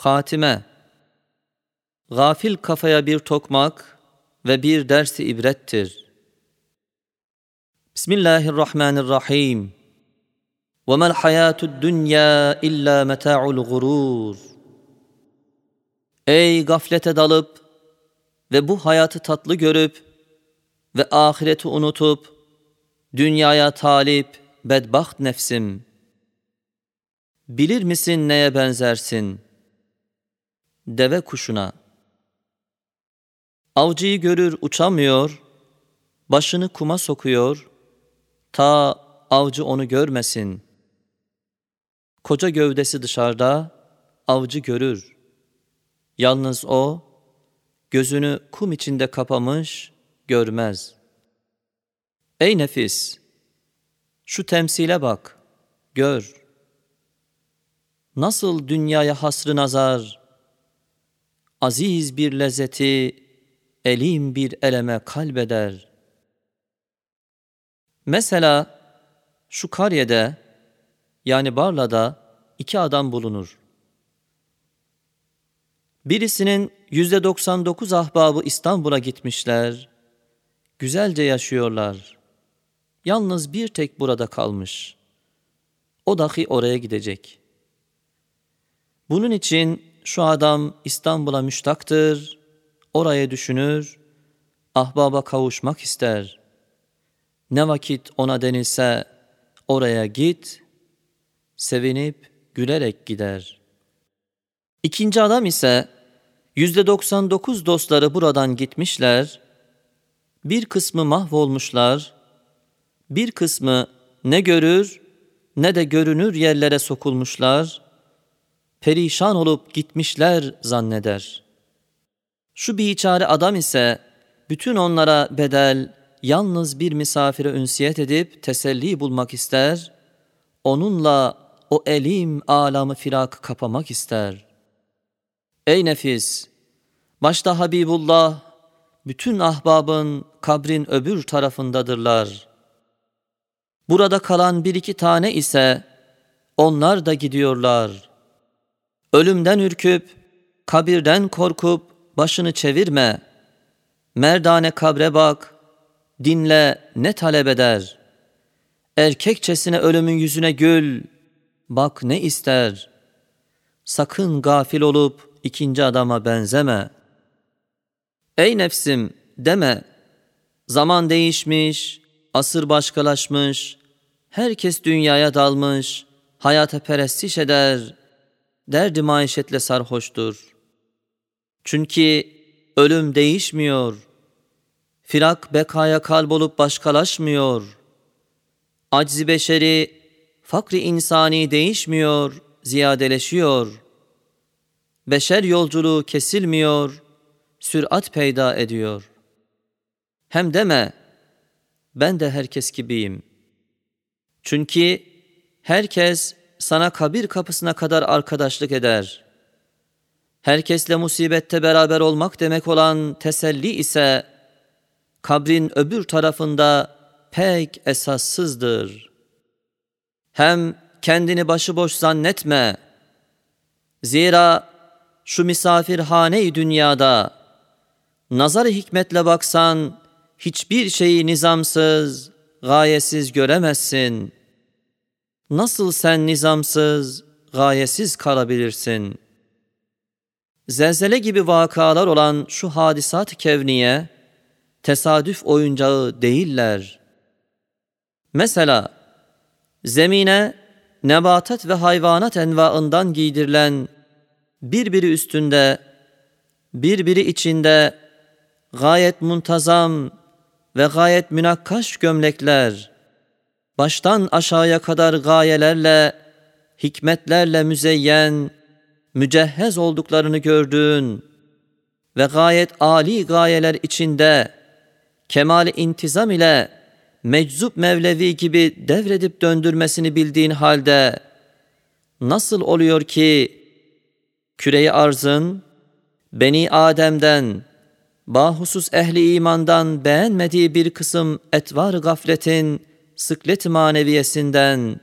Hatime Gafil kafaya bir tokmak ve bir dersi ibrettir. Bismillahirrahmanirrahim. Ve mel hayatud dünya illa meta'ul gurur. Ey gaflete dalıp ve bu hayatı tatlı görüp ve ahireti unutup dünyaya talip bedbaht nefsim. Bilir misin neye benzersin?'' Deve kuşuna. Avcıyı görür uçamıyor, başını kuma sokuyor, ta avcı onu görmesin. Koca gövdesi dışarıda, avcı görür. Yalnız o, gözünü kum içinde kapamış, görmez. Ey nefis! Şu temsile bak, gör. Nasıl dünyaya hasrı nazar, aziz bir lezzeti, elim bir eleme kalbeder. Mesela şu karyede, yani Barla'da iki adam bulunur. Birisinin yüzde 99 ahbabı İstanbul'a gitmişler, güzelce yaşıyorlar. Yalnız bir tek burada kalmış. O dahi oraya gidecek. Bunun için şu adam İstanbul'a müştaktır, oraya düşünür, ahbaba kavuşmak ister. Ne vakit ona denilse oraya git, sevinip gülerek gider. İkinci adam ise yüzde 99 dostları buradan gitmişler, bir kısmı mahvolmuşlar, bir kısmı ne görür ne de görünür yerlere sokulmuşlar, perişan olup gitmişler zanneder. Şu biçare adam ise bütün onlara bedel, yalnız bir misafire ünsiyet edip teselli bulmak ister, onunla o elim alamı firak kapamak ister. Ey nefis! Başta Habibullah, bütün ahbabın kabrin öbür tarafındadırlar. Burada kalan bir iki tane ise onlar da gidiyorlar. Ölümden ürküp, kabirden korkup başını çevirme. Merdane kabre bak, dinle ne talep eder. Erkekçesine ölümün yüzüne gül, bak ne ister. Sakın gafil olup ikinci adama benzeme. Ey nefsim deme, zaman değişmiş, asır başkalaşmış, herkes dünyaya dalmış, hayata perestiş eder, derdi maişetle sarhoştur. Çünkü ölüm değişmiyor, firak bekaya kalbolup başkalaşmıyor, aczi beşeri, fakri insani değişmiyor, ziyadeleşiyor. Beşer yolculuğu kesilmiyor, sürat peyda ediyor. Hem deme, ben de herkes gibiyim. Çünkü herkes sana kabir kapısına kadar arkadaşlık eder. Herkesle musibette beraber olmak demek olan teselli ise kabrin öbür tarafında pek esassızdır. Hem kendini başıboş zannetme. Zira şu misafirhane-i dünyada nazar hikmetle baksan hiçbir şeyi nizamsız, gayesiz göremezsin. Nasıl sen nizamsız, gayesiz kalabilirsin? Zelzele gibi vakalar olan şu hadisat kevniye, tesadüf oyuncağı değiller. Mesela, zemine nebatat ve hayvanat envaından giydirilen birbiri üstünde, birbiri içinde gayet muntazam ve gayet münakkaş gömlekler, baştan aşağıya kadar gayelerle, hikmetlerle müzeyyen, mücehhez olduklarını gördüğün ve gayet âli gayeler içinde kemali intizam ile meczup Mevlevi gibi devredip döndürmesini bildiğin halde nasıl oluyor ki küreyi arzın Beni Adem'den bahusus ehli imandan beğenmediği bir kısım etvar gafletin sıklet maneviyesinden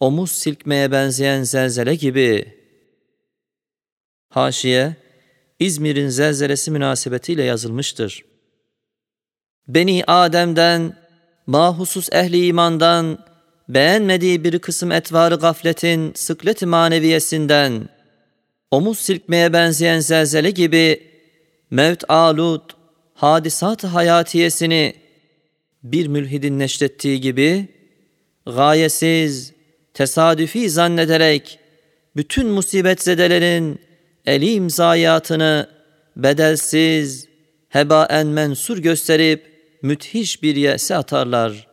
omuz silkmeye benzeyen zelzele gibi Haşiye, İzmir'in zelzelesi münasebetiyle yazılmıştır. Beni Adem'den, mahusus ehli imandan, beğenmediği bir kısım etvarı gafletin sıkleti maneviyesinden, omuz silkmeye benzeyen zelzele gibi, mevt alud, hadisat hayatiyesini bir mülhidin neşrettiği gibi, gayesiz, tesadüfi zannederek, bütün musibet zedelerin elim zayiatını bedelsiz, hebaen mensur gösterip müthiş bir yese atarlar.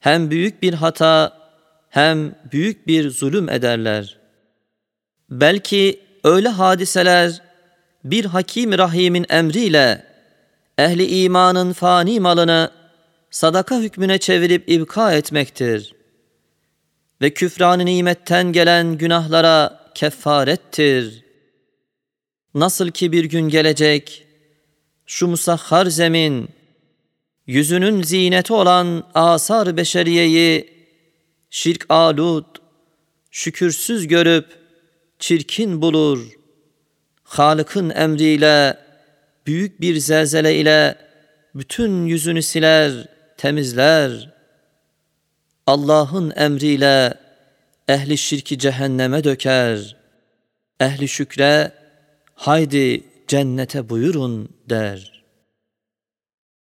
Hem büyük bir hata hem büyük bir zulüm ederler. Belki öyle hadiseler bir hakim rahimin emriyle ehli imanın fani malını sadaka hükmüne çevirip ibka etmektir. Ve küfran nimetten gelen günahlara kefarettir. Nasıl ki bir gün gelecek, şu musahhar zemin, yüzünün zineti olan asar beşeriyeyi, şirk alud, şükürsüz görüp, çirkin bulur. Halık'ın emriyle, büyük bir zelzele ile, bütün yüzünü siler, temizler. Allah'ın emriyle, ehli şirki cehenneme döker. Ehli şükre haydi cennete buyurun der.''